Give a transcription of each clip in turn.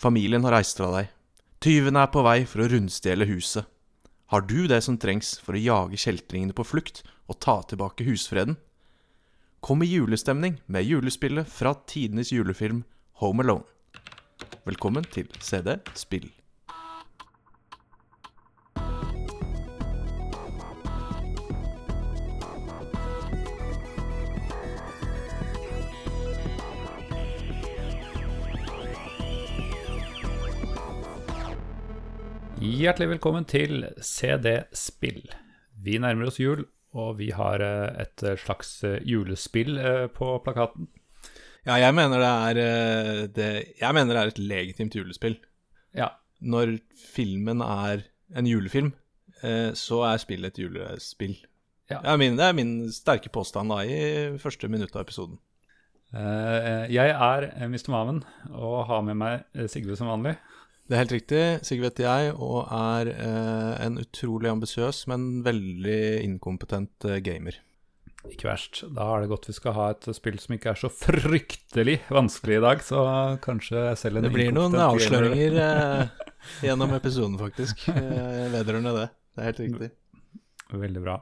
Familien har reist fra deg. Tyvene er på vei for å rundstjele huset. Har du det som trengs for å jage kjeltringene på flukt og ta tilbake husfreden? Kom i julestemning med julespillet fra tidenes julefilm Home Alone. Velkommen til CD Spill. Hjertelig velkommen til CD Spill. Vi nærmer oss jul, og vi har eh, et slags eh, julespill eh, på plakaten. Ja, jeg mener det er eh, det, Jeg mener det er et legitimt julespill. Ja, Når filmen er en julefilm, eh, så er spillet et julespill. Ja. Det, er min, det er min sterke påstand da i første minutt av episoden. Eh, Jeg er eh, Mr. Maven og har med meg eh, Sigve som vanlig. Det er helt riktig. Sigve heter jeg, og er eh, en utrolig ambisiøs, men veldig inkompetent eh, gamer. Ikke verst. Da er det godt vi skal ha et spill som ikke er så fryktelig vanskelig i dag, så kanskje selv en Det blir noen avsløringer eh, gjennom episoden, faktisk, eh, vedrørende det. Det er helt riktig. Veldig bra.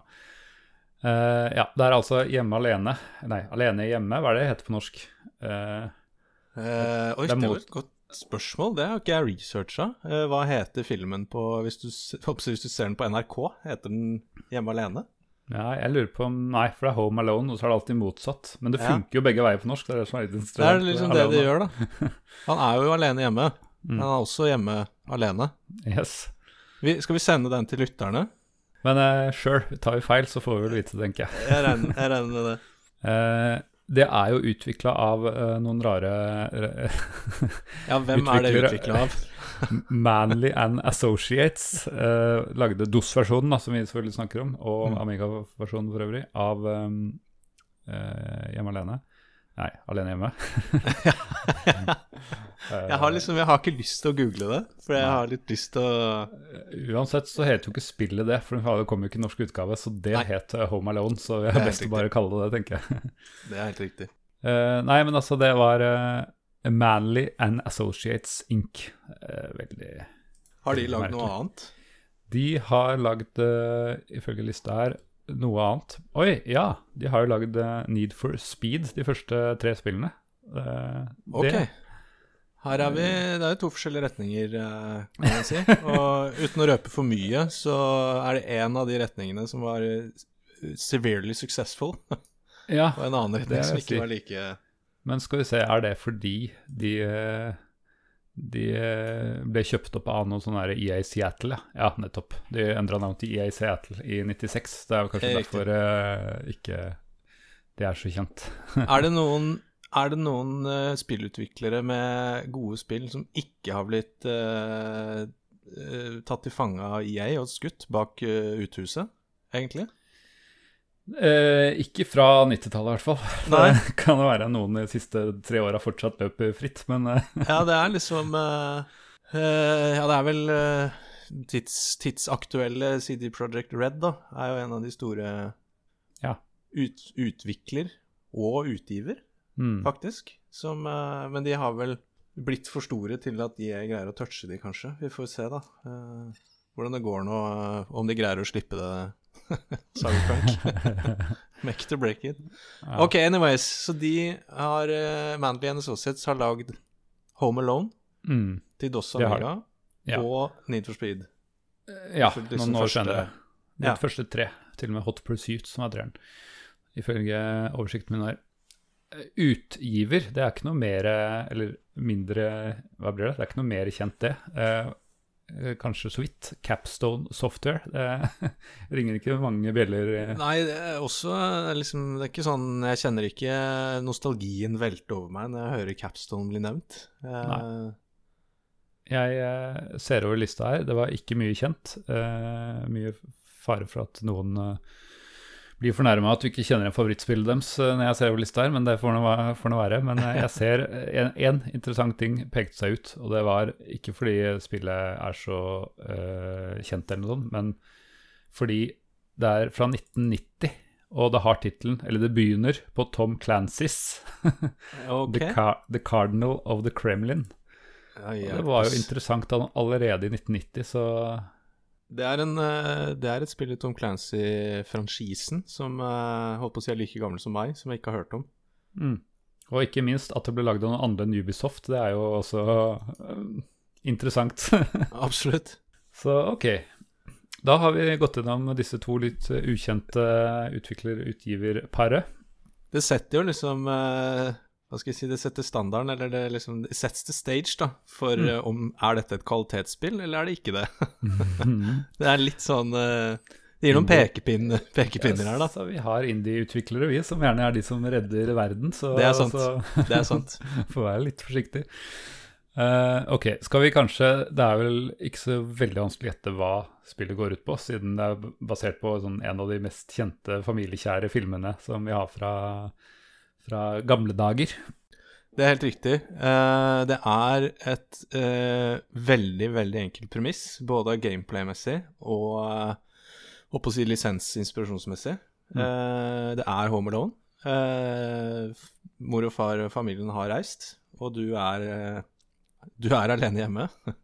Uh, ja, det er altså Hjemme alene. Nei, Alene hjemme, hva er det det heter på norsk? Uh, uh, oi, Det er det var et godt spørsmål. Det har ikke jeg researcha. Eh, hva heter filmen på hvis du, hvis du ser den på NRK? Heter den 'Hjemme alene'? ja, jeg lurer på om Nei, for det er Home Alone, og så er det alltid motsatt. Men det Ja. funker jo begge veier på norsk. Det er det som er litt Det er liksom det de gjør, da. Han er jo alene hjemme. Mm. Men han er også hjemme alene. Yes. Vi, skal vi sende den til lytterne? Men uh, sure, tar vi feil, så får vi vel vite det, tenker jeg. Jeg regner, jeg regner med det. Eh, det er jo utvikla av uh, noen rare Ja, hvem er det utvikla av? Manly and Associates. uh, lagde DOS-versjonen, som vi selvfølgelig snakker om, og Mm. Amiga-versjonen for øvrig, av um, uh, Hjemme alene. Nei, Alene hjemme. Eh, Jeg har liksom, jeg har ikke lyst til å google det, for jeg Nei. har litt lyst til å Uansett så heter jo ikke spillet det, for det kommer jo ikke i norsk utgave, så det Nei. het eh, Home Alone, så jeg er best å bare kalle det det, tenker jeg. Det er helt riktig. Eh, nei, men altså, det var eh, Manly and Associates Inc. Eh, veldig Har de lagd noe annet? De har lagd, eh, ifølge lista her, noe annet. Oi, ja! De har jo lagd eh, Need for Speed, de første tre spillene. Eh, Ok. Det, Her er vi Det er jo to forskjellige retninger, eh, kan jeg si. Og uten å røpe for mye, så er det en av de retningene som var eh, severely successful, ja, og en annen retning som ikke si. var like men skal vi se, er det fordi de eh, de eh, ble kjøpt opp av noe sånn EA Seattle, ja. nettopp. De endra navn til EA Seattle i 96. Det er jo kanskje Helt derfor uh, ikke det er så kjent. Er det noen, er det noen uh, spillutviklere med gode spill som ikke har blitt uh, tatt til fange av EA og skutt bak uthuset, egentlig? Eh, ikke fra 90-tallet, i hvert fall. Nei. Det kan jo være noen de siste tre åra fortsatt løper fritt, men eh, Ja, det er liksom eh, eh, Ja, det er vel eh, tids, tidsaktuelle CD Project Red, da. Er jo en av de store Ja. ut, utvikler og utgiver, mm, faktisk. Som, men de har vel blitt for store til at de greier å touche de, kanskje. Vi får se, da. eh, hvordan det går nå, om de greier å slippe det. Cyberpunk. Make to break it. ja. Ok, anyways, så de har uh, Manly and Associates har lagd Home Alone Mm, til DOS Amiga ja. og Need for Speed. ja, for noen liksom år første- senere. De Ja. første tre, til og med Hot Pursuit, som er treeren. Ifølge oversikten min her. Eh, Utgiver, det er ikke noe mer Eller mindre Hva blir det? Det er ikke noe mer kjent, det. Eh, eh, kanskje så vidt. Capstone Software. Det ringer ikke mange bjeller. eh. Nei, det er også eh, liksom Det er ikke sånn Jeg kjenner ikke nostalgien velte over meg når jeg hører Capstone bli nevnt. Nei. Jeg eh, ser over lista her. Det var ikke mye kjent. Eh, mye fare for at noen eh, blir fornærma at du ikke kjenner en favorittspillet deres eh, når jeg ser over lista her, men det får nå være. Men eh, jeg ser én interessant ting pekte seg ut, og det var ikke fordi spillet er så uh, kjent eller noe sånt, men fordi det er fra 1990. Og det har tittelen, eller det begynner på Tom Clancys okay. the, Car The Cardinal of the Kremlin. Oi, Det var jo interessant all- allerede i 1990, så Det er, en, eh, det er et spill i Tom Clancy-franchisen som jeg holdt på å si er like gammel som meg, som jeg ikke har hørt om. mm. Og ikke minst at det ble lagd av noen andre enn Ubisoft, det er jo også øh, interessant. Absolutt. så ok. Da har vi gått gjennom disse to litt ukjente utvikler-utgiver-paret. Det setter jo liksom eh, Hva skal jeg si, det setter standarden, eller det liksom det sets the stage, da, for Mm. eh, om er dette et kvalitetsspill, eller er det ikke det? det er litt sånn eh, Det gir noen pekepin, pekepinn, pekepinner her, da. Så vi har indie-utviklere, vi, som gjerne er de som redder verden. Så, Det er sant. så Det er sant. får være litt forsiktig. Uh, ok, skal vi kanskje Det er vel ikke så veldig vanskelig å gjette hva spillet går ut på, siden det er basert på sånn, en av de mest kjente familiekjære filmene som vi har fra, fra gamle dager. Det er helt riktig. Eh, det er et eh, veldig, veldig enkelt premiss, både gameplay-messig og uh, på å si lisensinspirasjonsmessig. Mm. det er Home Alone. Eh, mor og far og familien har reist, og du er, eh, du er alene hjemme.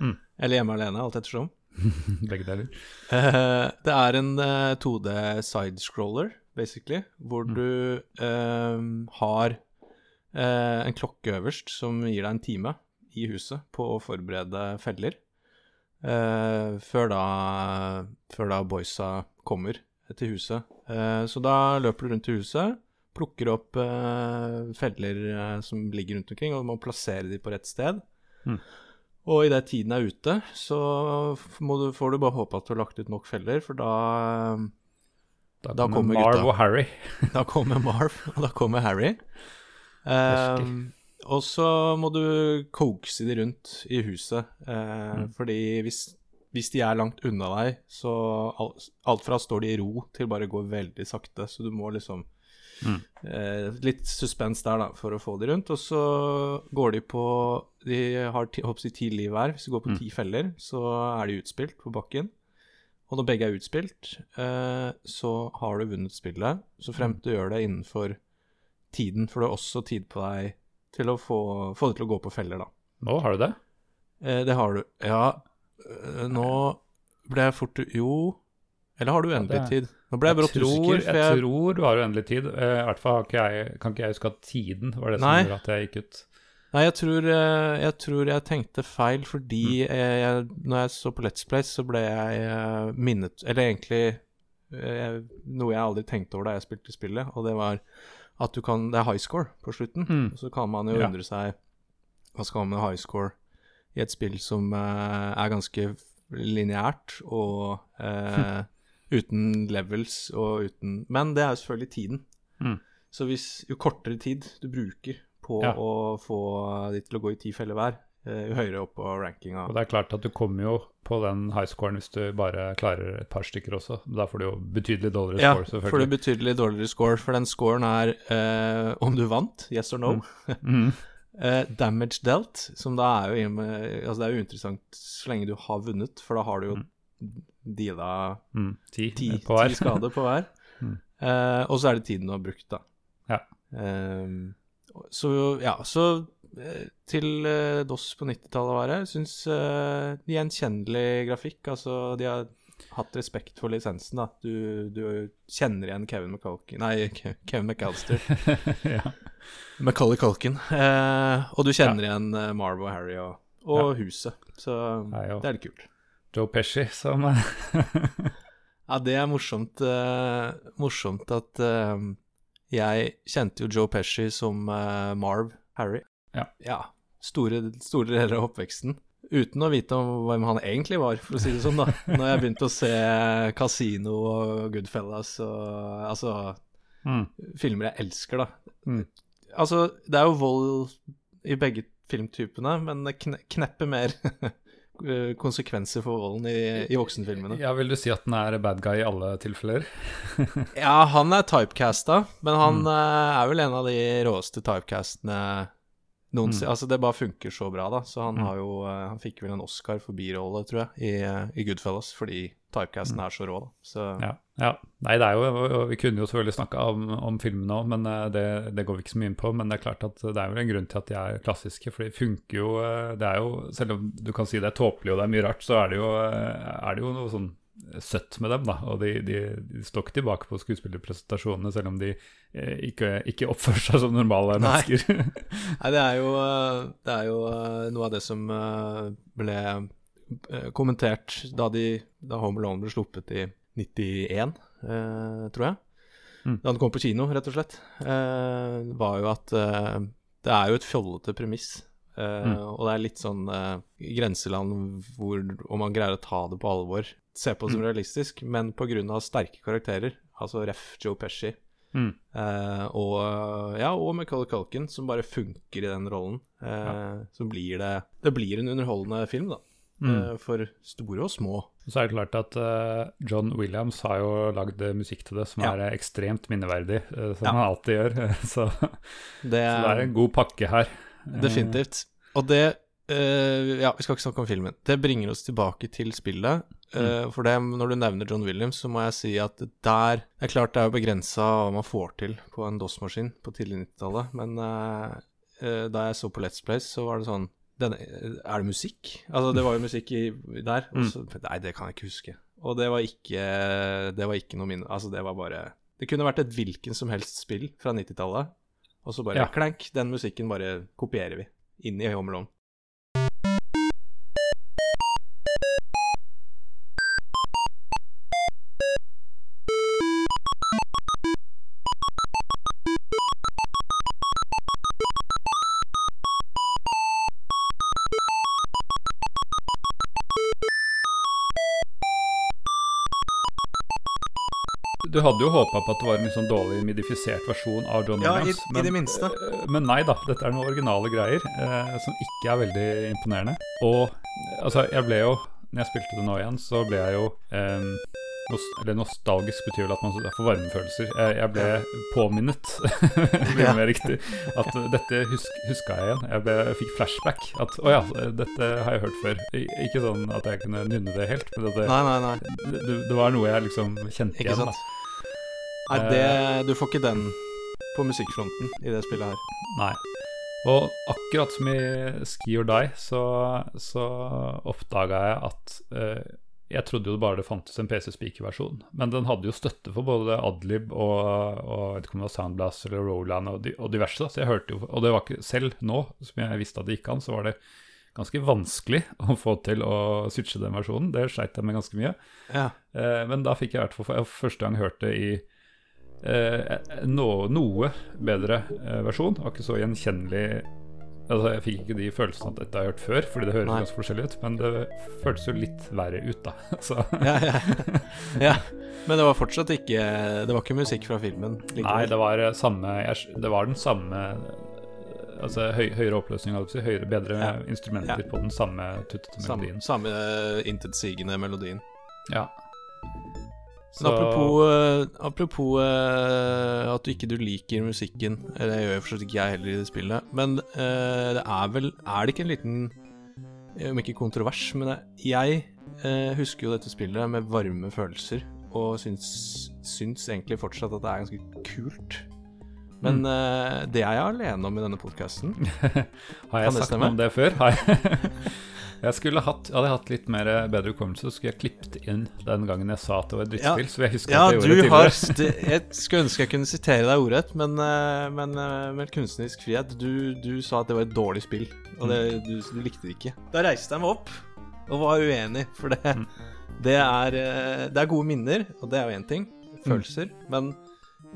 Mm. Eller hjemme alene, alt ettersom. Begge deler. Eh, det er en eh, 2D sidescroller, basically, hvor Mm. du eh, har eh, en klokke øverst som gir deg en time i huset på å forberede feller. eh, før da Før da boysa kommer til huset. Eh, så da løper du rundt i huset, plukker opp eh, feller eh, som ligger rundt omkring, og du må plassere de på rett sted. Mm. Og idet tiden er ute, så du, får du bare håpe at du har lagt ut nok feller, for da, Da, Da kommer Marv gutta. og Harry. da kommer Marv, og da kommer Harry. Um, og så må du coaxe de rundt i huset, eh, Mm. fordi hvis, hvis de er langt unna deg, så alt, alt fra står de i ro til bare går veldig sakte, så du må liksom Mm. eh, Litt suspens der, da, for å få de rundt. Og så går de på De har ti, håper jeg, ti liv hver. Hvis de går på Mm. ti feller, så er de utspilt på bakken. Og når begge er utspilt, eh, så har du vunnet spillet. Så fremt du gjør det innenfor tiden, for du har også tid på deg til å få, få det til å gå på feller, da. Nå har du det? Eh, det har du. Ja, eh, nå ble jeg fort Jo, eller har du uendelig tid? Nå ble jeg brått usikker. Jeg jeg, tror du har uendelig tid. Eh, I hvert fall kan ikke jeg huske at tiden var det som Nei. gjorde at jeg gikk ut. Nei, jeg tror, eh, jeg tror jeg tenkte feil fordi Mm. jeg, når jeg så på Let's Play, så ble jeg eh, minnet Eller egentlig jeg, noe jeg aldri tenkte over da jeg spilte spillet, og det var at du kan Det er high score på slutten. Mm. Og så kan man jo Ja. undre seg Hva skal man med high score i et spill som eh, er ganske lineært og eh, uten levels og uten Men det er jo selvfølgelig tiden. Mm. Så hvis jo kortere tid du bruker på Ja. å få de til å gå i ti feller hver, eh, jo høyere opp på rankinga. Og det er klart at du kommer jo på den highscoren hvis du bare klarer et par stykker også. Da får du jo betydelig dårligere Ja, score, får du betydelig dårligere score, for den scoren er eh, om du vant, yes or no. Mm. Eh, damage dealt, som da er jo Altså det er jo uinteressant så lenge du har vunnet, for da har du jo deala Mm. Ti, ti, på ti skader på hver. Mm. Eh, og så er det tiden du har brukt, da. Ja. Ehm, så ja, så eh, til eh, DOS på 90-tallet var det. Syns uh, gjenkjennelig grafikk. Altså, de har hatt respekt for lisensen, da. Du, du kjenner igjen Kevin McCulkin Nei, Kevin McAllister. ja. Macaulay Culkin. Uh, og du kjenner igjen eh, Marv og Harry og, og huset. Så Det er det er litt kult. Joe Pesci som Ja, det er morsomt, uh, morsomt at eh, jeg kjente jo Joe Pesci som uh, Marv Harry. Ja. store, store deler av oppveksten. Uten å vite om hvem han egentlig var, for å si det sånn, da. Når jeg begynte å se Casino og Goodfellas og altså mm. filmer jeg elsker, da. Mm. Altså, det er jo vold i begge filmtypene, men kne knepper mer konsekvenser for volden i, i voksenfilmene. Ja, vil du si at den er bad guy i alle tilfeller? Ja, han er typecasta, men han Mm. eh, er vel en av de råeste typecastene Noen, Mm. Altså, det bare funker så bra, da. Så han Mm. har jo eh, Han fikk vel en Oscar for birolle, tror jeg, i, eh, i Goodfellas, fordi typecasten er så rå, da. Så Mm. Ja, ja. Nei, det er jo Vi kunne jo selvfølgelig snakka om, om filmene òg, men eh, det, det går vi ikke så mye inn på. Men det er klart at det er vel en grunn til at de er klassiske, for de funker jo Det er jo Selv om du kan si det er tåpelig og det er mye rart, så er det jo, er det jo noe sånn søtt med dem, da. Og de, de, de står ikke tilbake på skuespillerpresentasjonene, selv om de eh, ikke, ikke oppfører seg som normale Nei. mennesker. Nei, det er jo, eh, det er jo eh, noe av det som eh, ble kommentert da, de, da Home Alone ble sluppet i 91, eh, tror jeg. Mm. Da den kom på kino, rett og slett. Eh, var jo at det er jo et fjollete premiss. Uh, Mm. Og det er litt sånn uh, grenseland hvor om man greier å ta det på alvor. Se på som Mm. realistisk, men pga. sterke karakterer, altså ref. Joe Pesci, Mm. Eh, og, ja, og Macaulay Culkin, som bare funker i den rollen. Eh, Så blir det Det blir en underholdende film, da. Mm. Eh, for store og små. Så er det klart at uh, John Williams har jo lagd musikk til det som Ja. er eh, ekstremt minneverdig, uh, som Ja. han alltid gjør. så, Det, så det er en god pakke her. Definitivt. Og det eh, Ja, vi skal ikke snakke om filmen. Det bringer oss tilbake til spillet. Eh, For det, når du nevner John Williams, så må jeg si at der Det er klart det er jo begrensa hva man får til på en DOS-maskin på tidlig 90-tallet, men uh, da jeg så på Let's Place, så var det sånn denne, Er det musikk? Altså, det var jo musikk i, der. Og så, nei, det kan jeg ikke huske. Og det var ikke Det var ikke noe minne Altså, det var bare Det kunne vært et hvilken som helst spill fra 90-tallet, og så bare Ja. klank, den musikken bare kopierer vi inn i Home Alone. Du hadde jo håpa på at det var en sånn dårlig midifisert versjon av John Ja, i- men, i det minste. eh, Men nei da, dette er noen originale greier eh, som ikke er veldig imponerende. Og eh, altså, jeg ble jo Når jeg spilte det nå igjen, så ble jeg jo eh, Eller nostalgisk betyr vel at man får varmefølelser. Jeg, jeg ble påminnet, det mer riktig, at dette husk, huska jeg igjen. Jeg, ble, jeg fikk flashback. At å ja, dette har jeg hørt før. Ikke sånn at jeg kunne nynne det helt, men det, det, det var noe jeg liksom kjente igjen. da Nei, det, du får ikke den på musikkfronten i det spillet her. Nei. Og akkurat som i Ski or Die, så, så oppdaga jeg at eh, Jeg trodde jo bare det fantes en PC-speaker-versjon, men den hadde jo støtte for både Adlib og, og jeg vet ikke om det var Soundblast eller Roland og, og diverse. Så jeg hørte jo, Og det var ikke selv nå, som jeg visste at det gikk an, så var det ganske vanskelig å få til å switche den versjonen. Det sleit jeg med ganske mye. Ja. Eh, men da fikk jeg i hvert fall for første gang hørt det i eh, no, noe bedre eh, versjon. Ikke så gjenkjennelig Altså Jeg fikk ikke de følelsene at dette har jeg hørt før, fordi det høres Nei. ganske forskjellig ut. Men det føltes jo litt verre ut, da. Ja, ja. ja. Men det var fortsatt ikke Det var ikke musikk fra filmen? likevel. Nei, det var eh, samme Det var den samme eh, Altså høy, høyere oppløsning, holdt jeg på å si, høyere, bedre Ja. instrumenter på den samme tuttete Samme, melodien. samme eh, intetsigende melodien. Ja. Men apropos, uh, apropos uh, at du ikke du liker musikken det gjør jo forstått ikke jeg heller i det spillet. Men uh, det er vel Er det ikke en liten Om ikke kontrovers, men jeg, jeg eh, husker jo dette spillet med varme følelser. Og syns, syns egentlig fortsatt at det er ganske kult. Men eh, det er jeg alene om i denne podkasten. Har jeg Kan det sagt noe om det før? Har jeg? jeg skulle hatt, hadde jeg hatt litt mer bedre hukommelse, så skulle jeg klippet inn den gangen jeg sa at det var et drittspill. Så jeg husker Ja, at jeg gjorde det har tidligere. Jeg skulle ønske jeg kunne sitere deg ordrett, men, eh, men eh, med kunstnerisk frihet du, du sa at det var et dårlig spill, og det, du, du likte det ikke. Da reiste jeg meg opp og var uenig, for det, Mm. det, er, eh, det er gode minner, og det er jo én ting. Følelser. Men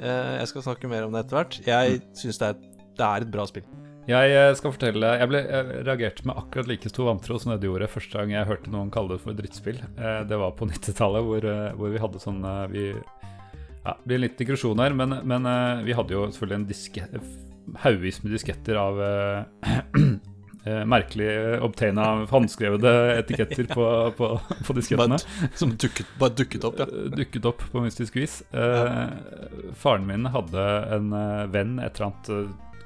eh, jeg skal snakke mer om det etter hvert. Jeg syns det, det er et bra spill. Jeg eh, skal fortelle Jeg, ble, jeg reagerte med akkurat like stor vantro som det du gjorde første gang jeg hørte noen kalle det for drittspill. Eh, Det var på 90-tallet, hvor, eh, hvor vi hadde sånn vi, ja, Det blir litt digresjon her, men, men vi hadde jo selvfølgelig en diske, haugvis med disketter av merkelig obtaina håndskrevne etiketter på, på, på diskettene. Som dukket, bare dukket opp, ja. Dukket opp på mystisk vis. Ja. faren min hadde en venn, et eller annet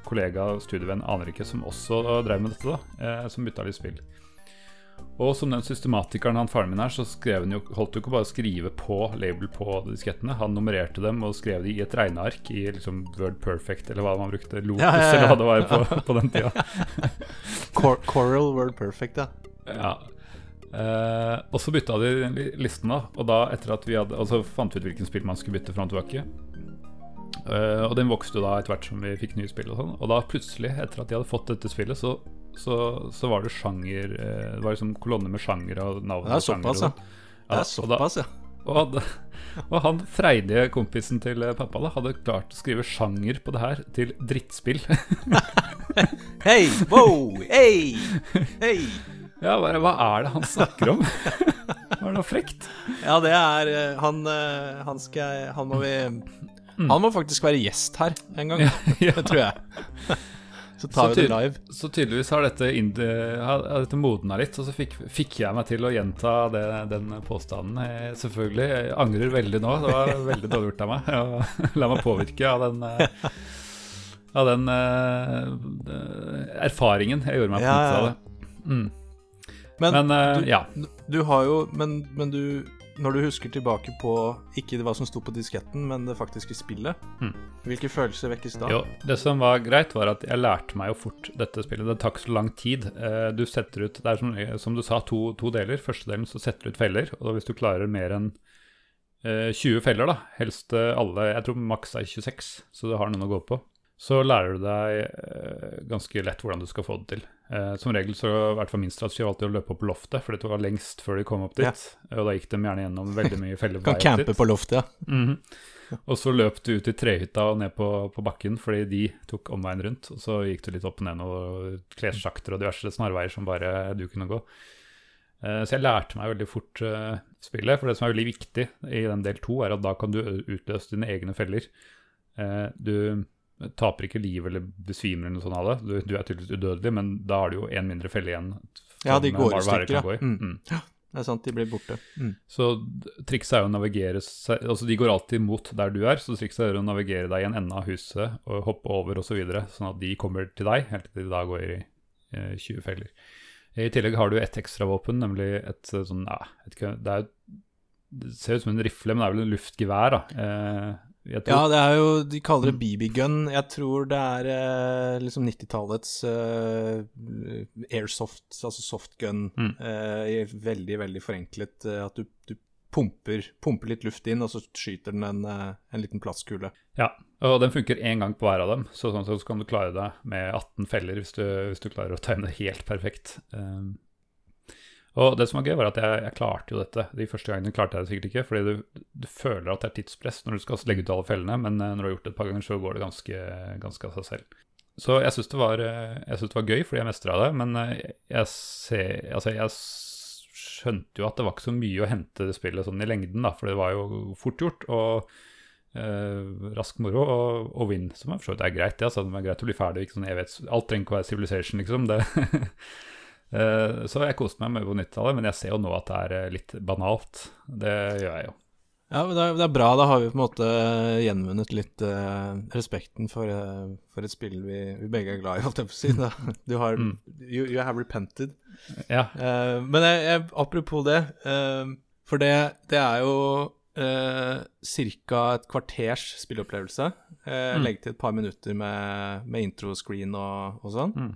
kollega og studievenn, aner ikke, som også drev med dette, da, eh, som bytta litt spill. Og som den systematikeren han faren min er, så skrev han jo, holdt jo ikke bare å skrive på label på diskettene. Han nummererte dem og skrev de i et regneark i liksom Word Perfect, eller hva man brukte. Lotus, Ja, ja, ja. eller hva det var på, på den tida. Cor Coral Word Perfect, ja. Ja. Eh, og så bytta de listen, da. Og da etter at vi hadde Og så fant vi ut hvilken spill man skulle bytte fram og tilbake. Eh, og den vokste da etter hvert som vi fikk nye spill og sånn. Og da plutselig, etter at de hadde fått dette spillet, så, så, så var det sjanger eh, Det var liksom kolonner med sjanger og navn. Det er såpass, ja. Det er såpass, ja. og, da, og han freidige kompisen til eh, pappa da hadde klart å skrive sjanger på det her til drittspill. Hei, wow, hei, hei. ja, bare, Hva er det han snakker om? Var det noe frekt? Ja, det er Han, han skal Han må vi Han må faktisk være gjest her en gang. Ja. Det tror jeg. Så tar Så vi det live. Så tydeligvis har dette, har dette modna litt, og så fikk, fikk jeg meg til å gjenta det, den påstanden. Jeg, selvfølgelig. Jeg angrer veldig nå. Det var veldig dårlig gjort av meg å la meg påvirke av den eh, Av den uh, erfaringen jeg gjorde meg på Ja, ja, ja. 90-tallet. Mm. Men, Men uh, du, ja. du har jo Men, men du Når du husker tilbake på ikke hva som sto på disketten, men det faktiske spillet, Mm. hvilke følelser vekkes da? Jo, det som var greit, var at jeg lærte meg jo fort dette spillet. Det tar ikke så lang tid. Eh, Du setter ut Det er som, som du sa, to, to deler. Første delen så setter du ut feller, og hvis du klarer mer enn eh, 20 feller, da, helst eh, alle Jeg tror maks er 26, så du har noen å gå på. Så lærer du deg eh, ganske lett hvordan du skal få det til. Eh, som regel så i hvert fall min strategi var alltid å løpe opp loftet, for det var lengst før de kom opp dit. Ja. Og da gikk de gjerne gjennom veldig mye feller på Kan vei opp campe på loftet, ja. Mhm. Og så løp du ut i trehytta og ned på, på bakken, fordi de tok omveien rundt. Og så gikk du litt opp og ned noen klessjakter og diverse snarveier som bare du kunne gå. Eh, så jeg lærte meg veldig fort eh, spillet, for det som er veldig viktig i den del to, er at da kan du utløse dine egne feller. Du taper ikke liv eller besvimer eller noe sånt av det. Du, du er tydeligvis udødelig, men da har du jo én mindre felle igjen. Ja, de går i stykker, ja. Mm. Mm. Det er sant, de blir borte. Mm. Så trikset er jo å navigere seg Altså de går alltid mot der du er, så trikset er å navigere deg i en ende av huset og hoppe over osv., så videre, sånn at de kommer til deg, helt til de da går i eh, 20 feller. I tillegg har du et ekstravåpen, nemlig et eh, sånn ja, et, det, er, det ser ut som en rifle, men det er vel en luftgevær, da. Eh, Ja, det er jo De kaller Mm. det BB-gun. Jeg tror det er eh, liksom 90-tallets eh, airsoft, altså softgun, Mm. eh, veldig, veldig forenklet eh, at du, du pumper, pumper litt luft inn, og så skyter den en, eh, en liten plastkule. Ja, og den funker én gang på hver av dem, så sånn sett så kan du klare deg med 18 feller hvis du, hvis du klarer å time det helt perfekt. Um, og det som var gøy, var at jeg, jeg klarte jo dette. De første gangene klarte jeg det sikkert ikke, fordi du, du føler at det er tidspress når du skal legge ut alle fellene, men eh, når du har gjort det et par ganger, så går det ganske, ganske av seg selv. Så jeg syns det, eh, det var gøy fordi jeg mestra det, men eh, jeg, ser, altså jeg skjønte jo at det var ikke så mye å hente det spillet sånn i lengden, da, for det var jo fort gjort. og eh, rask moro og, og win, som for så vidt er greit. Ja, det er greit å bli ferdig. Sånn vet, Alt trenger ikke å være Civilization, liksom. Det. Eh, så jeg koste meg med på 90-tallet, men jeg ser jo nå at det er eh, litt banalt. Det gjør jeg jo. Ja, men det er, bra. Da har vi på en måte gjenvunnet litt eh, respekten for, eh, for et spill vi, vi begge er glad i, holdt jeg på å si. Da. Du har Mm. you, you have repented. Ja. Eh, men jeg, jeg, apropos det, eh, for det, det er jo uh, ca. et kvarters spillopplevelse. Uh, Mm. Legg til et par minutter med, med introscreen og, og sånn. Mm.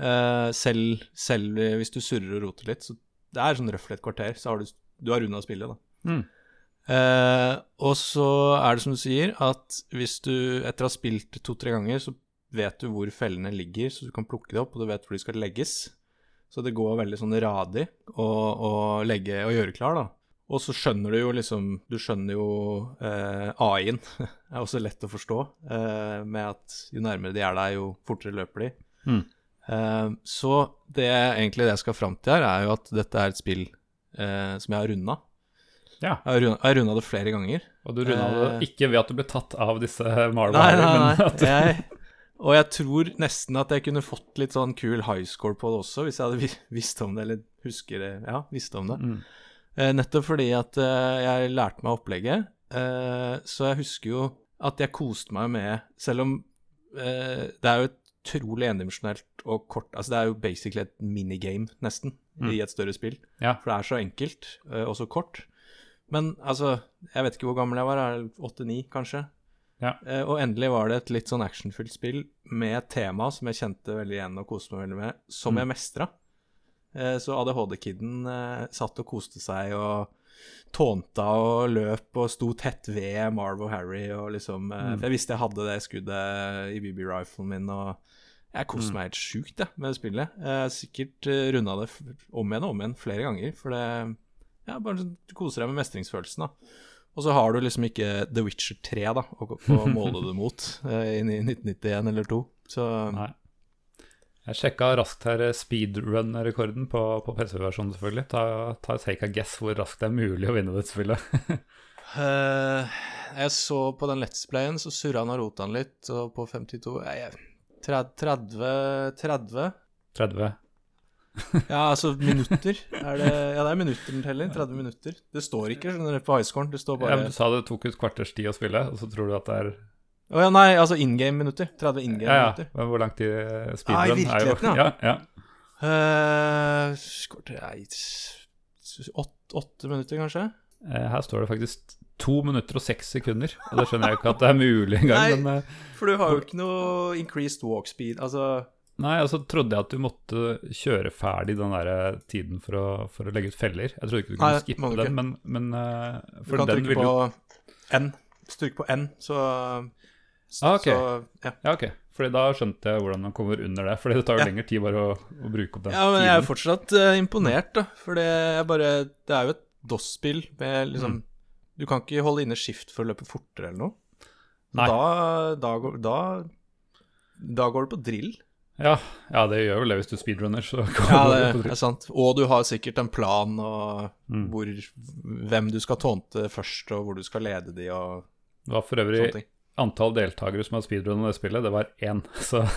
Eh, selv, selv hvis du surrer og roter litt, så det er sånn røftlig et kvarter, så har du, du har runda spillet, da. Mm. Eh, og så er det som du sier, at hvis du etter å ha spilt to-tre ganger, så vet du hvor fellene ligger, så du kan plukke det opp, og du vet hvor de skal legges. Så det går veldig sånn radig å, å legge og gjøre klar, da. Og så skjønner du jo liksom Du skjønner jo eh, AI-en er også lett å forstå, eh, med at jo nærmere de er deg, jo fortere løper de. Mm. Eh, så det egentlig det jeg skal fram til her, er jo at dette er et spill eh, som jeg har runda. ja. Jeg har runda- det flere ganger. Og du runda det Eh. ikke ved at du ble tatt av disse Marvel, Nei, nei, nei. at Jeg, og jeg tror nesten at jeg kunne fått litt sånn kul high score på det også, hvis jeg hadde visst om det, eller husker det, ja, visste om det. mm. Eh, nettopp fordi at eh, jeg lærte meg opplegget, eh, så jeg husker jo at jeg koste meg med, selv om eh, det er jo et utrolig endimensjonalt og kort Altså, det er jo basically et minigame, nesten, Mm. i et større spill. Ja. For det er så enkelt, eh, og så kort. Men altså, jeg vet ikke hvor gammel jeg var, åtte-ni, kanskje? Ja. Eh, og endelig var det et litt sånn actionfylt spill med et tema som jeg kjente veldig igjen og koste meg veldig med, som Mm. jeg mestra. Eh, så ADHD-kiden satt og koste seg og tånta og løp og sto tett ved Marv og Harry og liksom eh, Mm. For jeg visste jeg hadde det skuddet i BB-riflen min, og jeg koste Mm. meg helt sjukt jeg, med det spillet. Jeg har sikkert uh, runda det om igjen og om igjen flere ganger, for det Ja, bare sånn, du koser deg med mestringsfølelsen, da. Og så har du liksom ikke The Witcher 3 da, å, å måle det mot eh, i 1991 eller 2. Så Nei. Jeg sjekka raskt her eh, speedrun-rekorden på, på PC-versjonen, selvfølgelig. Ta, ta take a guess hvor raskt det er mulig å vinne dette spillet. uh, jeg så på den Let's Playen, så surra han og rota han litt, og på 52 jeg- 30 30? 30. Ja, altså minutter. Er det, ja, det er minutter den teller. 30 minutter. Det står ikke skjønner du, på highscoren. Det står Ja, bare men du sa det tok et kvarters tid å spille, og så tror du at det er Å ja, nei, altså in game-minutter. 30 in Ja, ja. game-minutter. Men hvor lang tid eh, Ah, i speedrun er jo virkeligheten, ja. ja. Uh, skort, det- nei, åtte, åtte minutter, kanskje? Uh, Her står det faktisk to minutter og seks sekunder, og det skjønner jeg ikke at det er mulig engang. Nei. Men uh, For du har jo ikke noe increased walk speed. Altså nei, altså trodde jeg at du måtte kjøre ferdig den der tiden for å, for å legge ut feller. Jeg trodde ikke du kunne Nei, skippe den, men, men eh, Du kan den trykke vil jo på N. Hvis du trykker på N, så, så Ah, så, ja. Ja, ok. Fordi da skjønte jeg hvordan man kommer under det. Fordi det tar jo Ja. lengre tid bare å, å bruke opp den ja, men jeg er jo fortsatt uh, imponert, da. For det er jo et DOS-spill med liksom Mm. Du kan ikke holde inne skift for å løpe fortere eller noe. Nei. Da, da, går, da, da går det på drill. Ja, ja, det gjør vel det hvis du speedrunner. Så Ja, det det er sant. Og du har sikkert en plan og Mm. hvor, hvem du skal tånte først, og hvor du skal lede de og Det var for øvrig. Antall deltakere som har speedrunnet det spillet, det var én. Så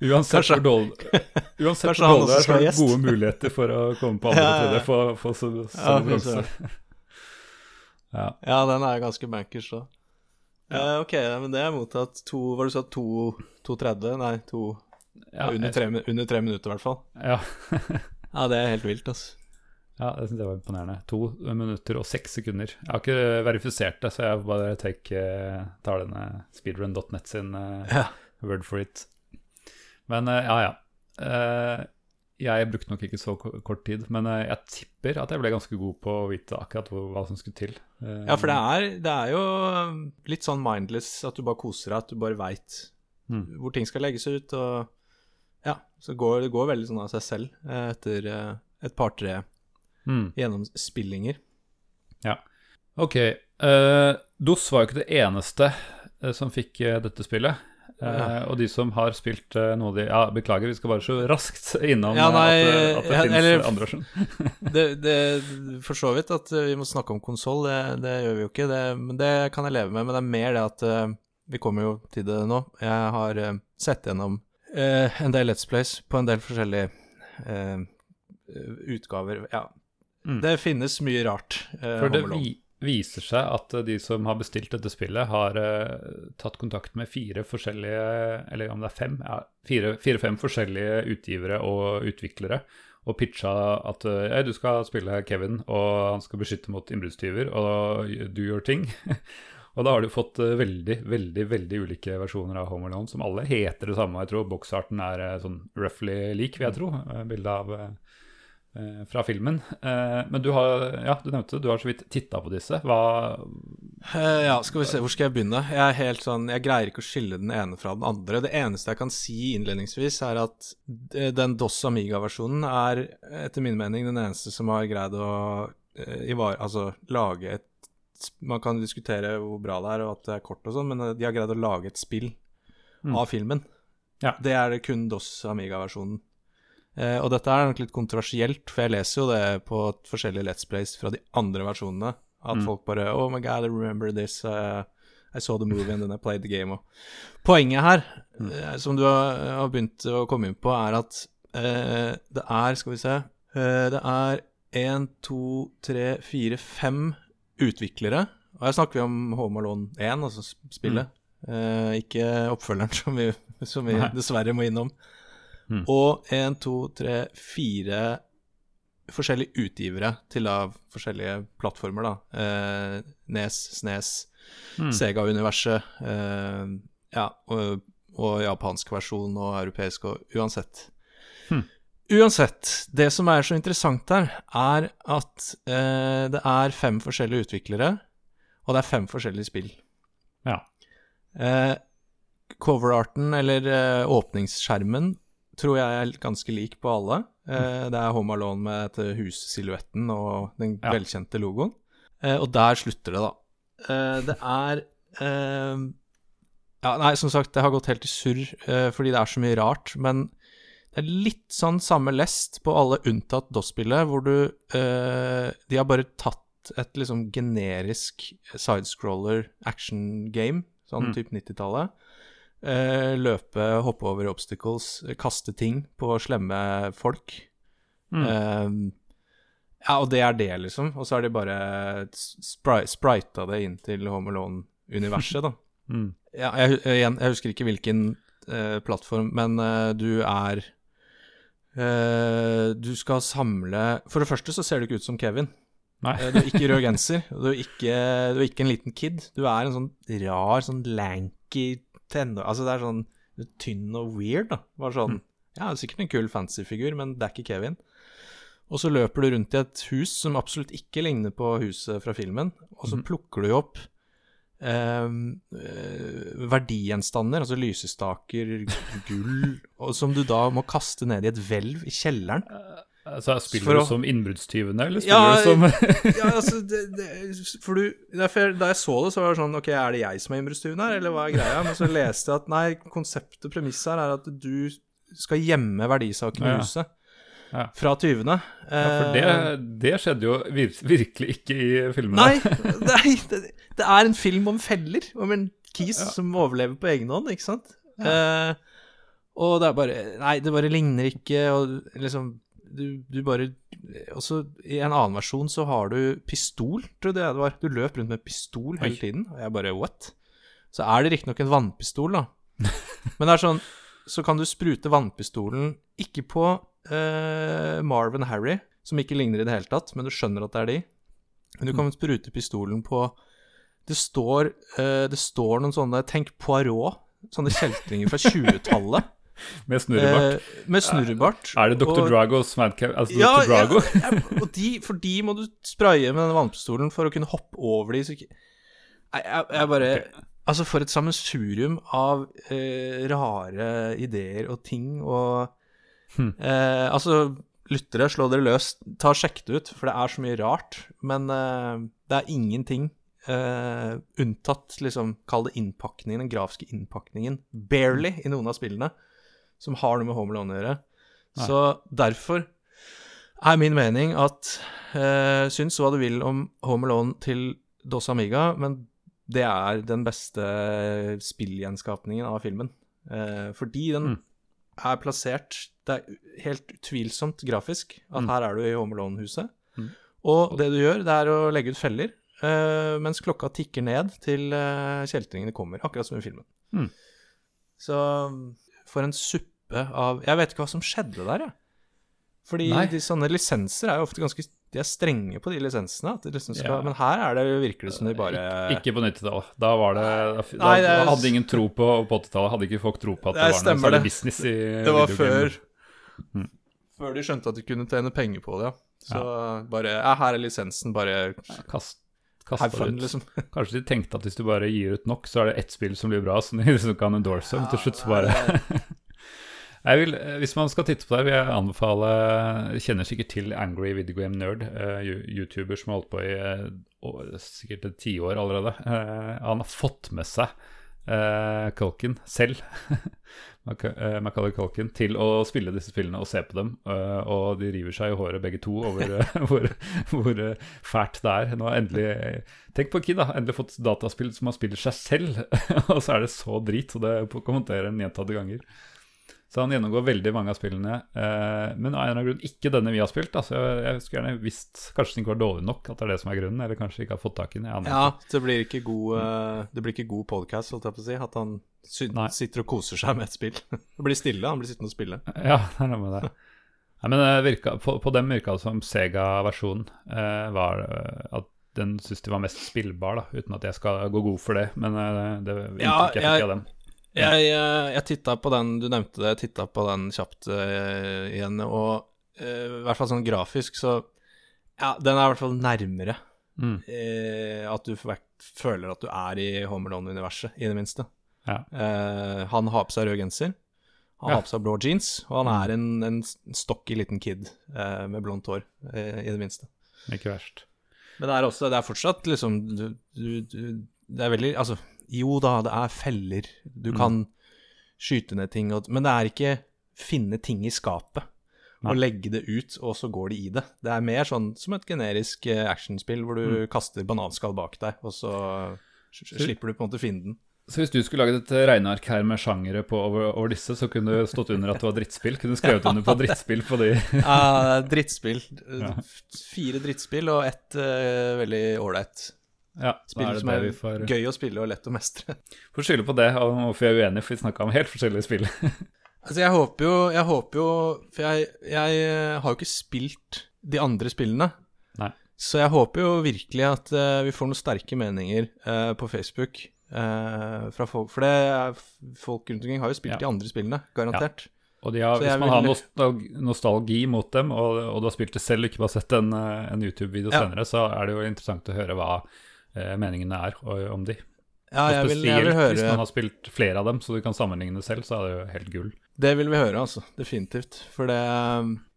Uansett Kanskje- hvor dårlig Uansett hvor dårlig det er, så er det gode muligheter for å komme på andre Ja, ja, ja. tredje. Få, få så, Ja. Ja. Ja, den er ganske bankers, da. Eh, ok, men det er mottatt to var det du sa? To, 2,30? Nei, to Ja, under, tre, under tre minutter, i hvert fall. ja. Ja, det er helt vilt, altså. Ja, det syns jeg var imponerende. To minutter og seks sekunder. Jeg har ikke verifisert det, så jeg bare take, eh, tar denne speedrun.net sin eh, Ja. word for it. Men eh, ja, ja. Jeg brukte nok ikke så kort tid, men jeg tipper at jeg ble ganske god på å vite akkurat hva som skulle til. Ja, for det er, det er jo litt sånn mindless at du bare koser deg, at du bare veit Mm. hvor ting skal legges ut, og ja, så går, det går veldig sånn av seg selv etter et par-tre mm, Ja, Ok. Uh, DOS var jo ikke det eneste eh, som fikk eh, dette spillet. Eh, Ja. Og de som har spilt uh, noe de Ja, beklager, vi skal bare så raskt innom Ja, eh, nei, at, det- at det ja, finnes eller- andre. Det, det For så vidt at eh, vi må snakke om konsoll, det, det gjør vi jo ikke, men det kan jeg leve med. Men det er mer det at uh, Vi kommer jo til det nå. Jeg har eh, sett gjennom eh, en del Let's Plays på en del forskjellige eh, utgaver. Ja. Mm. Det finnes mye rart. eh, For det vi, viser seg at eh, de som har bestilt dette spillet, har eh, tatt kontakt med fire forskjellige Eller om det er fem? Ja, fire-fem forskjellige utgivere og utviklere. Og pitcha at eh, du skal spille Kevin, og han skal beskytte mot innbruddstyver, og do your thing. og da har du fått eh, veldig, veldig veldig ulike versjoner av Home Alone, som alle heter det samme. Jeg tror boksarten er eh, sånn roughly lik, vil jeg tro. Bildet av fra filmen. Eh, men du har, ja, du nevnte det, du har så vidt titta på disse. Hva Eh, ja, skal vi se, hvor skal jeg begynne? Jeg er helt sånn, jeg greier ikke å skille den ene fra den andre. Det eneste jeg kan si innledningsvis, er at den DOS Amiga-versjonen er etter min mening den eneste som har greid å eh, altså lage et Man kan diskutere hvor bra det er, og at det er kort og sånn, men eh, de har greid å lage et spill Mm. av filmen. Ja. Det er det kun DOS Amiga-versjonen. Eh, og dette er nok litt kontroversielt, for jeg leser jo det på forskjellige Let's Plays fra de andre versjonene. At Mm. folk bare Oh my god, I remember this. Uh, I saw the movie and then I played the game. Og poenget her, Mm. eh, som du har, har begynt å komme inn på, er at eh, det er Skal vi se eh, Det er én, to, tre, fire, fem utviklere. Og her snakker vi om Home Alone 1, altså spillet. Eh, ikke oppfølgeren, som vi, som vi dessverre må innom. Mm. Og én, to, tre, fire forskjellige utgivere til av forskjellige plattformer, da. Eh, Nes, Snes, Mm. Sega-universet. Eh, ja, og, og japansk versjon og europeisk og uansett. Mm. Uansett, det som er så interessant her, er at eh, det er fem forskjellige utviklere, og det er fem forskjellige spill. Ja. Eh, coverarten, eller eh, åpningsskjermen, tror jeg er ganske lik på alle. Eh, det er Home Alone med dette hussilhuetten og den Ja. velkjente logoen. Eh, og der slutter det, da. Eh, det er Ja, nei, som sagt, det har gått helt i surr fordi det er så mye rart. Men det er litt sånn samme lest på alle unntatt DOS-spillet, hvor du De har bare tatt et liksom generisk sidescroller action game, sånn Mm. type 90-tallet. Eh, løpe, hoppe over obstacles, eh, kaste ting på slemme folk. Mm. Eh, ja, og det er det, liksom. Og så har de bare spri sprita det inn til Home Alone-universet, da. Mm. Ja, jeg, igjen, jeg husker ikke hvilken eh, plattform, men eh, du er eh, Du skal samle For det første så ser du ikke ut som Kevin. Nei. Du er ikke rød genser, du er ikke, du er ikke en liten kid. Du er en sånn rar, sånn lanky tenår... Altså, det er sånn tynn og weird, da. Bare sånn Ja, er sikkert en kul fancy-figur, men det er ikke Kevin. Og så løper du rundt i et hus som absolutt ikke ligner på huset fra filmen, og så plukker du opp ehm, eh, verdigjenstander, altså lysestaker, gull, og som du da må kaste ned i et hvelv i kjelleren. Altså, spiller For du å- som innbruddstyvene, eller Ja, spiller du som Ja, altså, det, det, for du derfor, Da jeg så det, så var det sånn Ok, er det jeg som er innbruddstyven her, eller hva er greia? Men så leste jeg at nei, konseptet premisset her er at du skal gjemme verdisakene i Ja. huset Ja. fra tyvene. Ja, for det, Eh, det skjedde jo vir virkelig ikke i filmene. Nei, nei det, det er en film om feller, om en kis som overlever på egen hånd, ikke sant? Eh, og det er bare Nei, det bare ligner ikke, og liksom du, du bare Også i en annen versjon så har du pistol, trodde jeg det var. Du løp rundt med pistol hele Oi. tiden, og jeg bare what? Så er det riktignok en vannpistol, da. Men det er sånn Så kan du sprute vannpistolen ikke på eh, Marvin Harry, som ikke ligner i det hele tatt, men du skjønner at det er de. Men du kan sprute pistolen på Det står, eh, det står noen sånne Tenk Poirot. Sånne kjeltringer fra 20-tallet. Med snurrebart. eh, med snurrebart. er det Dr. og- Dragos Madcap? Altså Ja, Dr. Drago? ja, ja, de, for de må du spraye med denne vannpistolen for å kunne hoppe over de. Nei, jeg, jeg bare Altså, for et sammensurium av eh, rare ideer og ting og hmm. eh, Altså, lyttere, slå dere løs. Ta og Sjekk det ut, for det er så mye rart. Men eh, det er ingenting Uh, unntatt liksom, Kall det innpakningen, den grafiske innpakningen. Barely i noen av spillene som har noe med Home Alone å gjøre. Nei. Så derfor er min mening at eh, Syns hva du vil om Home Alone til Dos Amiga, men det er den beste spillgjenskapningen av filmen. Eh, fordi den Mm. er plassert Det er helt utvilsomt grafisk at Mm. her er du i Home Alone-huset. Mm. Og det du gjør, det er å legge ut feller, eh, mens klokka tikker ned til eh, kjeltringene kommer, akkurat som i filmen. Mm. Så for en suppe av Jeg vet ikke hva som skjedde der, jeg. Fordi Nei. de sånne lisenser er jo ofte ganske De er strenge på de lisensene. At de liksom skal, Ja. Men her er det, jo virkelig som de bare Ikke på 90-tallet. Da var det Da, Nei, det er- da hadde ingen tro på på 80-tallet. Hadde ikke folk tro på at det, Det var noe særlig business i Det var før, mm. Før de skjønte at de kunne tjene penger på det, ja. Så bare Ja, her er lisensen, bare Kast, have fun, ut. liksom. Kanskje de tenkte at hvis du bare gir ut nok, så er det ett spill som blir bra, som de liksom kan endorse. Ja, til slutt så bare jeg vil, eh, Hvis man skal titte på det, vil jeg anbefale Jeg kjenner sikkert til Angry Video Game Nerd, uh, YouTuber som har holdt på i uh, sikkert et tiår allerede. Uh, han har fått med seg uh, Culkin selv, Macaulay Culkin, til å spille disse spillene og se på dem. eh, og de river seg i håret begge to over eh, hvor, hvor eh, fælt det er. Nå har endelig Tenk på Kid, da. Endelig fått dataspill som man spiller seg selv, og så er det så drit, og det kommenterer en gjentatte ganger. Så han gjennomgår veldig mange av spillene. Eh, men av en eller annen grunn ikke denne vi har spilt. Altså, jeg, jeg skulle gjerne visst Kanskje den ikke var dårlig nok, at det er det som er grunnen. Eller kanskje ikke har fått tak i den. Ja, det blir ikke god, uh, det blir ikke god podcast, holdt jeg på å si. At han sitter og koser seg med et spill. Det blir stille, han blir sittende og spille. Ja, det er noe med det. Nei, men det virka, på, på dem virka det som Sega-versjonen eh, var eh, at den syntes de var mest spillbar, da, uten at jeg skal gå god for det. Men det, det Ja, jeg fikk jeg- av dem. Jeg, jeg, jeg titta på den, du nevnte det, jeg titta på den kjapt uh, igjen, og uh, i hvert fall sånn grafisk, så Ja, den er i hvert fall nærmere Mm. uh, at du føler at du er i Home Alone-universet, i det minste. Ja. Eh, han har på seg rød genser, han Ja. har på seg blå jeans, og han Mm. er en, en stocky liten kid eh, med blondt hår, eh, i det minste. Ikke verst. Men det er også, det er fortsatt liksom du, du, du, Det er veldig Altså, jo da, det er feller. Du Mm. kan skyte ned ting, og, men det er ikke finne ting i skapet og legge det ut, og så går det i det. Det er mer sånn som et generisk eh, actionspill hvor du Mm. kaster bananskall bak deg, og så slipper du på en måte finne den. Så hvis du skulle laget et regneark her med sjangere på over, over disse, så kunne du stått under at det var drittspill? Kunne du skrevet under på drittspill på de? ja, drittspill. Fire drittspill og ett uh, veldig ålreit Ja, spill som er får, gøy å spille og lett å mestre. får skylde på det, og hvorfor jeg er uenig, for vi snakka om helt forskjellige spill. Altså, jeg håper jo Jeg håper jo For jeg, jeg eh, har jo ikke spilt de andre spillene. Nei. Så jeg håper jo virkelig at uh, vi får noen sterke meninger uh, på Facebook uh, fra folk. For det er, folk rundt omkring har jo spilt Ja. de andre spillene, garantert. Og de har, hvis man har nostalgi, nostalgi mot dem, og, og du har spilt det selv, ikke bare sett en, en YouTube-video Ja. senere, så er det jo interessant å høre hva meningene er om de. Ja, jeg vil, jeg vil hvis man har spilt flere av dem, så du kan sammenligne selv, så er det jo helt gull. Det vil vi høre, altså. Definitivt. For det,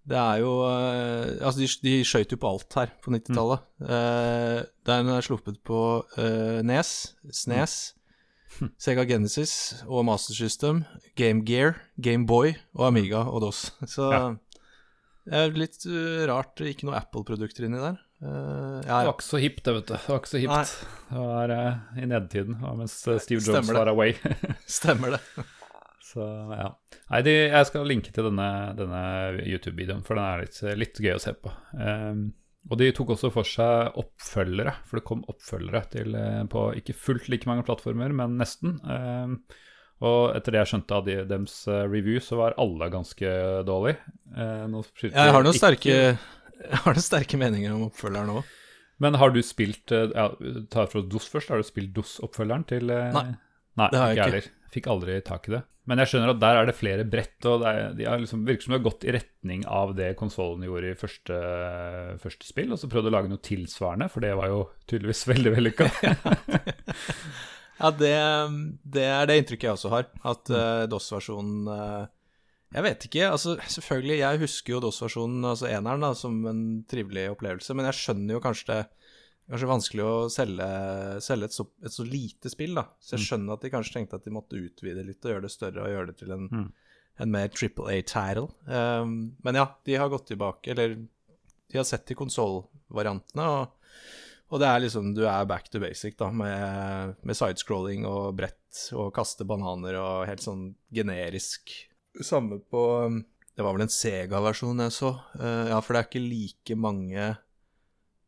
det er jo eh, Altså, de, de skøyt jo på alt her på 90-tallet. Eh, den er sluppet på eh, Nes, SNES, Sega Genesis og Master System, Game Gear, Game Boy og Amiga og DOS. Så Ja. det er litt eh, rart ikke noe Apple-produkter inni der. Eh, ja, Det var ikke så hipt, det, vet du. Det var ikke så hipt. Det var uh, i nedtiden, mens eh, Steve Jobs Stemmer det. var away. Stemmer det. så ja. Nei, de, jeg skal linke til denne, denne YouTube-videoen, for den er litt, litt gøy å se på. Um, og de tok også for seg oppfølgere, for det kom oppfølgere til, på ikke fullt like mange plattformer, men nesten. Um, og etter det jeg skjønte av de, dems review, så var alle ganske dårlige. Eh, Jeg har noen ikke- sterke, har du sterke meninger om oppfølgeren òg. Men har du spilt eh, ja, Ta fra DOS først. Har du spilt DOS-oppfølgeren til eh, Nei, Nei, det har jeg ikke heller. Fikk aldri tak i det. Men jeg skjønner at der er det flere brett, og det de har liksom, virker som de har gått i retning av det konsollen gjorde i første, første spill, og så prøvde å lage noe tilsvarende, for det var jo tydeligvis veldig vellykka. Ja, det, det er det inntrykket jeg også har. At uh, DOS-versjonen eh, Jeg vet ikke. altså Selvfølgelig, jeg husker jo DOS-versjonen, altså eneren, da, som en trivelig opplevelse, men jeg skjønner jo kanskje det Kanskje vanskelig å selge, selge et, så, et så lite spill, da. Så jeg skjønner at de kanskje tenkte at de måtte utvide litt og gjøre det større og gjøre det til en, Mm. en mer triple A-title. Um, men ja, de har gått tilbake, eller de har sett til konsollvariantene, og, og det er liksom Du er back to basic, da, med, med sidescrolling og brett og kaste bananer og helt sånn generisk. Samme på um, Det var vel en Sega-versjon jeg så. Uh, ja, for det er ikke like mange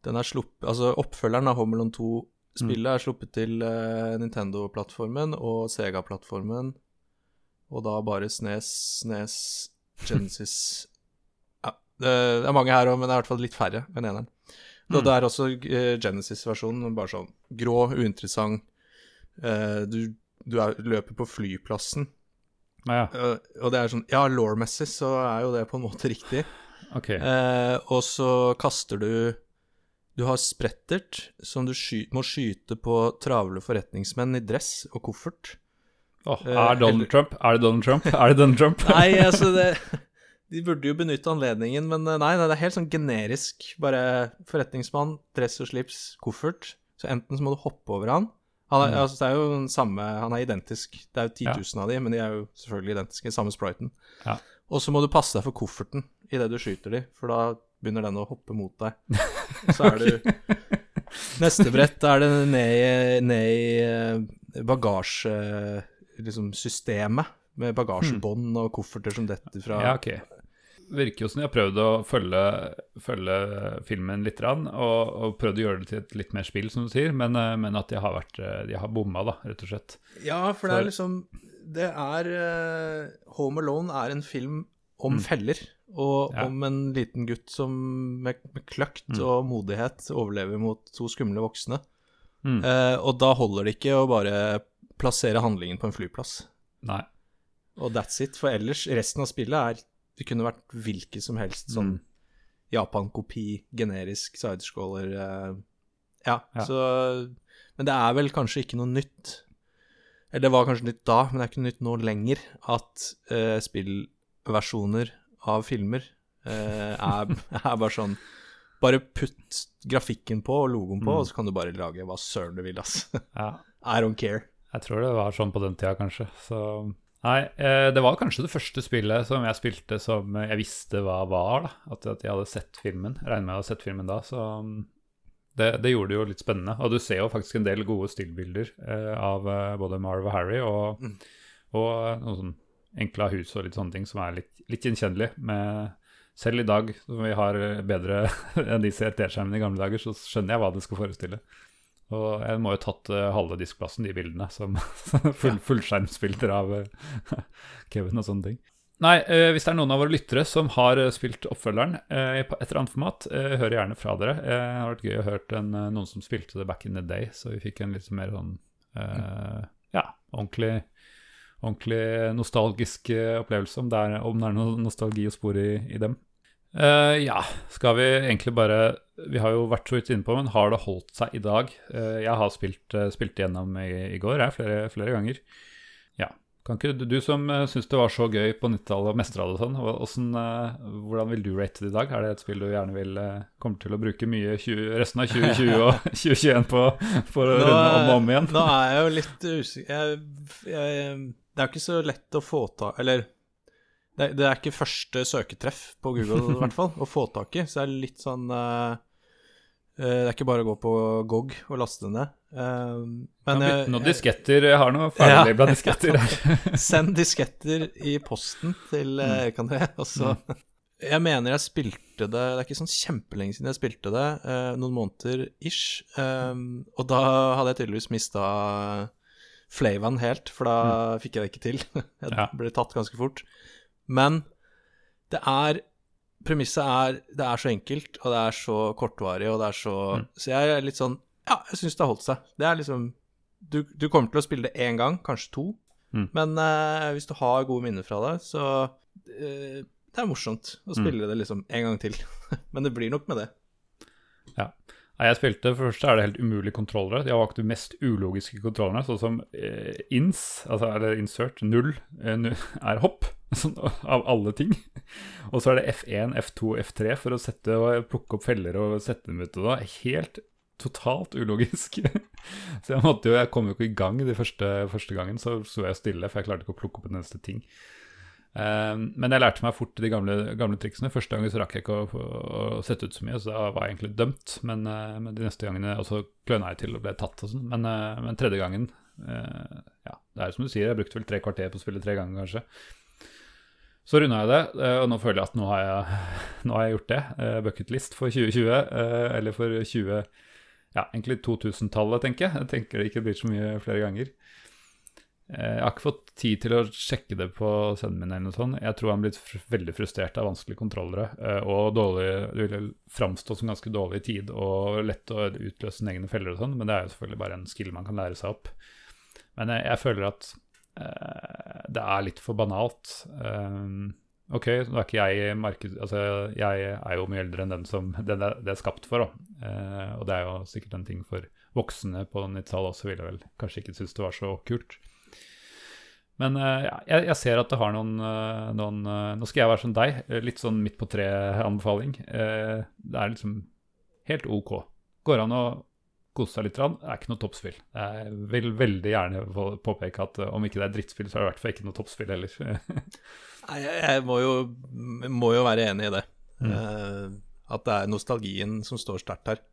Den er sluppet Altså, oppfølgeren av Homelon 2-spillet er sluppet til uh, Nintendo-plattformen og Sega-plattformen, og da bare Snes, Snes, Genesis Ja, det, er mange her òg, men det er i hvert fall litt færre enn eneren. Mm. det er også eh, Genesis-versjonen, bare sånn grå, uinteressant. Eh, du du er, løper på flyplassen, ja, Uh, og det er sånn Ja, law-messig så er jo det på en måte riktig. Okay. Uh, og så kaster du Du har sprettert som du sky må skyte på travle forretningsmenn i dress og koffert. Eh, er Donald uh, Trump? Er det Donald Trump? Er det Donald Trump? Nei, altså det De burde jo benytte anledningen, men nei, nei, det er helt sånn generisk. Bare forretningsmann, dress og slips, koffert. Så enten så må du hoppe over han. Han er, Mm. altså, det er jo den samme Han er identisk. Det er jo 10 Ja. av de, men de er jo selvfølgelig identiske. Samme spriten. Ja. Og så må du passe deg for kofferten idet du skyter de, for da begynner den å hoppe mot deg. Så er du Neste brett er det ned ned i eh, bagasjesystemet. Liksom, med bagasjebånd og kofferter som detter fra Ja, ok. Virker jo som de har prøvd å følge, følge filmen litt, rann, og, og prøvd å gjøre det til et litt mer spill, som du sier, men, eh, men at de har, vært, eh, de har bomma, da, rett og slett. Ja, for det er liksom Det er eh, Home Alone er en film om feller, og Mm. Ja. om en liten gutt som med, med kløkt Mm. og modighet overlever mot to skumle voksne. Mm. Eh, og da holder det ikke å bare plassere handlingen på en flyplass. Nei. Og that's it. For ellers, resten av spillet er Det kunne vært hvilken som helst sånn Mm. Japan-kopi, generisk sidescroller uh, ja, Ja. så Men det er vel kanskje ikke noe nytt. Eller det var kanskje nytt da, men det er ikke noe nytt nå lenger. At uh, spillversjoner av filmer uh, er, er bare sånn Bare putt grafikken på og logoen på, Mm. og så kan du bare lage hva søren du vil, ass. Ja. I don't care. Jeg tror det var sånn på den tida, kanskje. Så Nei, eh, det var kanskje det første spillet som jeg spilte som jeg visste hva var, da. At, jeg hadde sett filmen. Regner med jeg hadde sett filmen da, så um, det, det gjorde det jo litt spennende. Og du ser jo faktisk en del gode stillbilder eh, av eh, både Marv og Harry, og, Mm. og noen sånn enkle hus og litt sånne ting som er litt, litt gjenkjennelig. Med, selv i dag, som vi har bedre enn de CRT-skjermene i gamle dager, så skjønner jeg hva det skal forestille. Og jeg må jo tatt uh, halve diskplassen, de bildene, som full, fullskjermsbilder av uh, Kevin og sånne ting. Nei, uh, hvis det er noen av våre lyttere som har spilt oppfølgeren i et eller annet format, hører gjerne fra dere. Det har vært gøy å høre en, noen som spilte det back in the day, så vi fikk en litt mer sånn ja, ordentlig, ordentlig nostalgisk opplevelse, om det er, om det er noe nostalgi å spore i, i dem. Eh, ja, skal vi egentlig bare Vi har jo vært så vidt inne på, men har det holdt seg i dag? Uh, jeg har spilt, uh, spilt igjennom i, i går, jeg, flere, flere ganger. Ja. Kan ikke du, du som uh, syns det var så gøy på 90-tallet og mestra det sånn, hvordan, hvordan vil du rate det i dag? Er det et spill du gjerne vil uh, kommer til å bruke mye 20, resten av 2020 og 2021 på for å Nå, runde om og om igjen? Nå er jeg jo litt usikker jeg, jeg, Det er jo ikke så lett å få tak Eller det, det er ikke første søketreff på Google, i hvert fall, å få tak i. Så det er litt sånn eh, Det er ikke bare å gå på GOG og laste det ned. Uh, Kan men jeg, jeg, noen disketter. Jeg har noe ferdiglabla disketter her. Send disketter i posten til uh, Kan Erik André, og så Jeg mener jeg spilte det Det er ikke sånn kjempelenge siden jeg spilte det, Uh, noen måneder ish. Um, og da hadde jeg tydeligvis mista flavaen helt, for da fikk jeg det ikke til. jeg Mm. Ja. ble tatt ganske fort. Men det er Premisset er Det er så enkelt, og det er så kortvarig, og det er så Mm. Så jeg er litt sånn Ja, jeg syns det har holdt seg. Det er liksom du, du kommer til å spille det én gang, kanskje to. Mm. Men uh, hvis du har gode minner fra det, så uh, Det er morsomt å spille det liksom en gang til. Men det blir nok med det. Nei, jeg spilte, For det første er det helt umulige kontrollere. De har valgt de mest ulogiske kontrollerne, sånn som eh, ins, altså eller insert, null, eh, null er hopp, sånn, av alle ting. Og så er det F1, F2, F3 for å sette plukke opp feller og sette dem ut. Og var helt totalt ulogisk. så jeg måtte jo, jeg kom jo ikke i gang de første, første gangen, så sto jeg stille, for jeg klarte ikke å plukke opp en eneste ting. Eh, men jeg lærte meg fort de gamle, gamle triksene. Første gangen så rakk jeg ikke å, å sette ut så mye, så da var jeg egentlig dømt. Men, eh, men de neste gangene Og så kløna jeg til og ble tatt og sånn. Men, eh, men tredje gangen eh, Ja, det er som du sier, jeg brukte vel tre kvarter på å spille tre ganger, kanskje. Så runda jeg det, og nå føler jeg at nå har jeg, nå har jeg gjort det. Bucketlist for 2020, eh, eller for 20... Ja, egentlig 2000-tallet, tenker jeg. Jeg tenker det ikke blir så mye flere ganger. Eh, Jeg har ikke fått tid til å sjekke det på sønnen min. eller noe sånt. Jeg tror han er blitt fr veldig frustrert av vanskelige kontrollere. eh, Og dårlig, det vil framstå som ganske dårlig tid og lett å utløse sine egne feller og sånn, men det er jo selvfølgelig bare en skill man kan lære seg opp. Men jeg, jeg føler at eh, det er litt for banalt. Um, ok, nå er ikke jeg marked... Altså, jeg er jo mye eldre enn den som er, det er skapt for, da. Eh, og det er jo sikkert en ting for voksne på 90-tallet også, ville vel kanskje ikke synes det var så kult. Men eh, ja, jeg, jeg ser at det har noen, eh, noen eh, Nå skal jeg være som deg, litt sånn midt på tre-anbefaling. Det er liksom helt ok. Går an å kose seg litt. Det er ikke noe toppspill. Jeg vil veldig gjerne påpeke at om ikke det er drittspill, så er det i hvert fall ikke noe toppspill heller. Nei, jeg, må, jo, må jo være enig i det. Mm. Uh, at det er nostalgien som står sterkt her.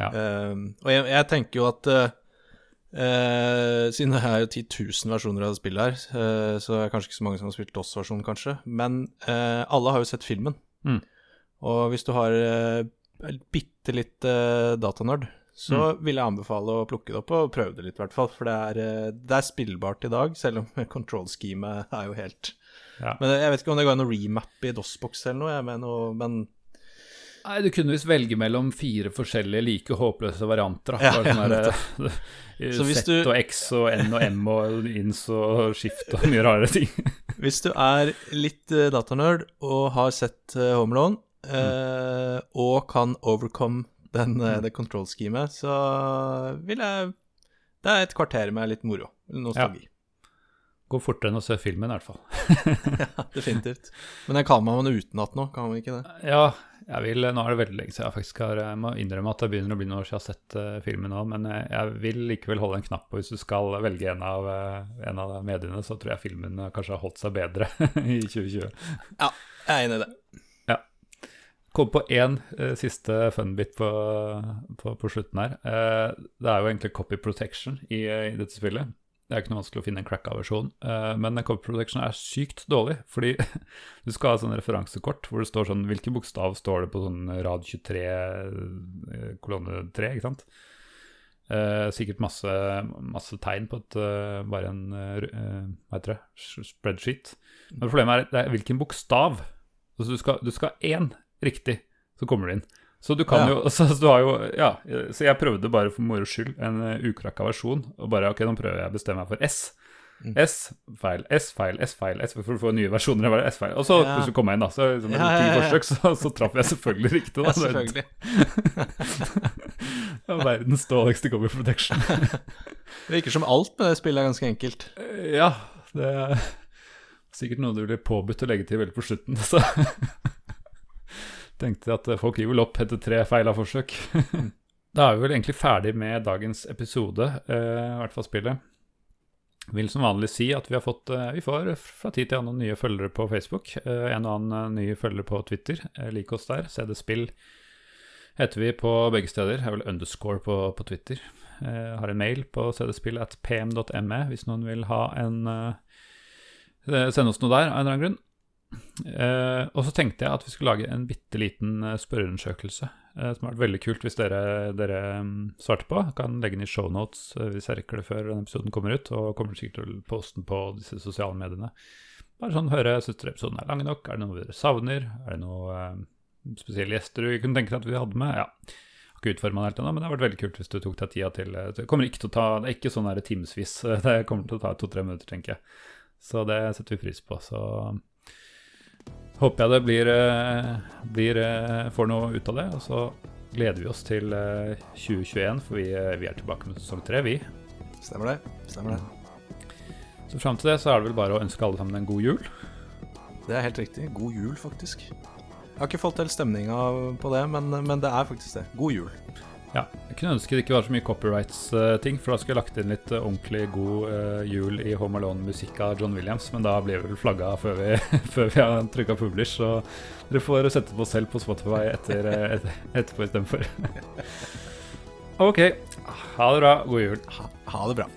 Ja. Uh, og jeg, jeg tenker jo at eh, Eh, siden det er jo 10 000 versjoner av det spillet her, uh, så er det kanskje ikke så mange som har spilt DOS-versjonen, kanskje. Men uh, alle har jo sett filmen. Mm. Og hvis du har uh, bitte litt uh, datanerd, så vil jeg anbefale å plukke det opp og prøve det litt, i hvert fall. For det er, det er spillbart i dag, selv om control-schemet er jo helt Ja. Men jeg vet ikke om det går an å remappe i DOS-boks eller noe, jeg, noe, men Nei, du kunne visst velge mellom fire forskjellige like håpløse varianter. Da. Ja, sånn ja, der, eh, Så hvis Z du- og X og N og M og ins og skift og mye rare ting. Hvis du er litt uh, datanerd og har sett uh, Home Alone, eh, og kan overcome den, mm. det control-schemet, så vil jeg Det er et kvarter med litt moro. Nostalgi. Går fortere enn å se filmen, i hvert fall. Ja. Definitivt. Men den kan man utenat nå, kan man ikke det? Ja, jeg vil, nå er det veldig lenge siden jeg faktisk har Jeg må innrømme at det begynner å bli noen år siden jeg har sett uh, filmen nå, men jeg, jeg vil likevel holde en knapp på hvis du skal velge en av, uh, en av mediene, så tror jeg filmen eh, kanskje har holdt seg bedre i 2020. Ja, jeg er enig i det. Ja. Kom på én uh, siste funbit på, på, på slutten her. Eh, det er jo egentlig copy protection i, eh, i dette spillet. Det er ikke noe vanskelig å finne en cracka versjon, eh, men cover copy protection er sykt dårlig. Fordi du skal ha sånn referansekort hvor det står sånn Hvilken bokstav står det på sånn rad 23, eh, kolonne 3, ikke sant? Eh, sikkert masse, masse tegn på et, bare en hva heter det, spreadsheet. Men problemet er, det er hvilken bokstav. Altså du skal ha én riktig, så kommer du inn. Så du kan Ja. jo så, du har jo Ja, så jeg prøvde bare for moro skyld en uh, ukrakka versjon. Og bare ok, nå prøver jeg å bestemme meg for S. Mm. S, feil, S, feil, S, feil, S, for å få nye versjoner. Bare S, feil. Og så Ja. plutselig kom jeg inn, da. Så liksom, Ja, ja, forsøk, så, så traff jeg selvfølgelig riktig. Da. Ja, selvfølgelig. Verdens dårligste cover protection. Det virker som alt med det spillet er ganske enkelt. Eh, Ja, det er sikkert noe du blir påbudt å legge til veldig på slutten. Så tenkte jeg at folk gir vel opp etter tre feila forsøk. Da er vi vel egentlig ferdig med dagens episode, eh, i hvert fall spillet. Vil som vanlig si at vi har fått eh, Vi får fra tid til annen nye følgere på Facebook. Eh, en og annen eh, nye følgere på Twitter. Eh, lik oss der. CD Spill heter vi på begge steder. Jeg er vel underscore på, på Twitter. Eh, har en mail på cdspill at pm.me hvis noen vil ha en eh, Sende oss noe der av en eller annen grunn. Eh, og så tenkte jeg at vi skulle lage en bitte liten eh, spørreundersøkelse. eh, som har vært veldig kult hvis dere, dere mm, svarte på. Kan legge den i shownotes uh, hvis jeg rekker det før denne episoden kommer ut. Og kommer sikkert til å poste den på disse sosiale mediene. Bare sånn høre, syns dere episoden er lang nok? Er det noe dere savner? Er det noe eh, spesielle gjester du kunne tenke deg at vi hadde med? Ja. Ikke utforma den helt ennå, men det har vært veldig kult hvis du tok deg tida til Det kommer ikke til å ta Det er ikke sånn timevis. Det kommer til å ta to-tre minutter, tenker jeg. Så det setter vi pris på. Så håper jeg det blir, eh, blir eh, får noe ut av det. Og så gleder vi oss til eh, 2021, for vi, eh, vi er tilbake med sesong tre, vi. Stemmer det. Stemmer det. Så fram til det så er det vel bare å ønske alle sammen en god jul. Det er helt riktig. God jul, faktisk. Jeg har ikke fått til stemninga på det, men, men det er faktisk det. God jul. Ja, Jeg kunne ønske det ikke var så mye copyrights-ting, for da skulle jeg lagt inn litt eh, ordentlig god eh, jul i Home Alone-musikk av John Williams, men da blir vi vel flagga før vi, før vi har trykka publish, så dere får sette på selv på Spotify etter, eh, et, etterpå istedenfor. OK. Ha det bra. God jul. Ha, ha det bra.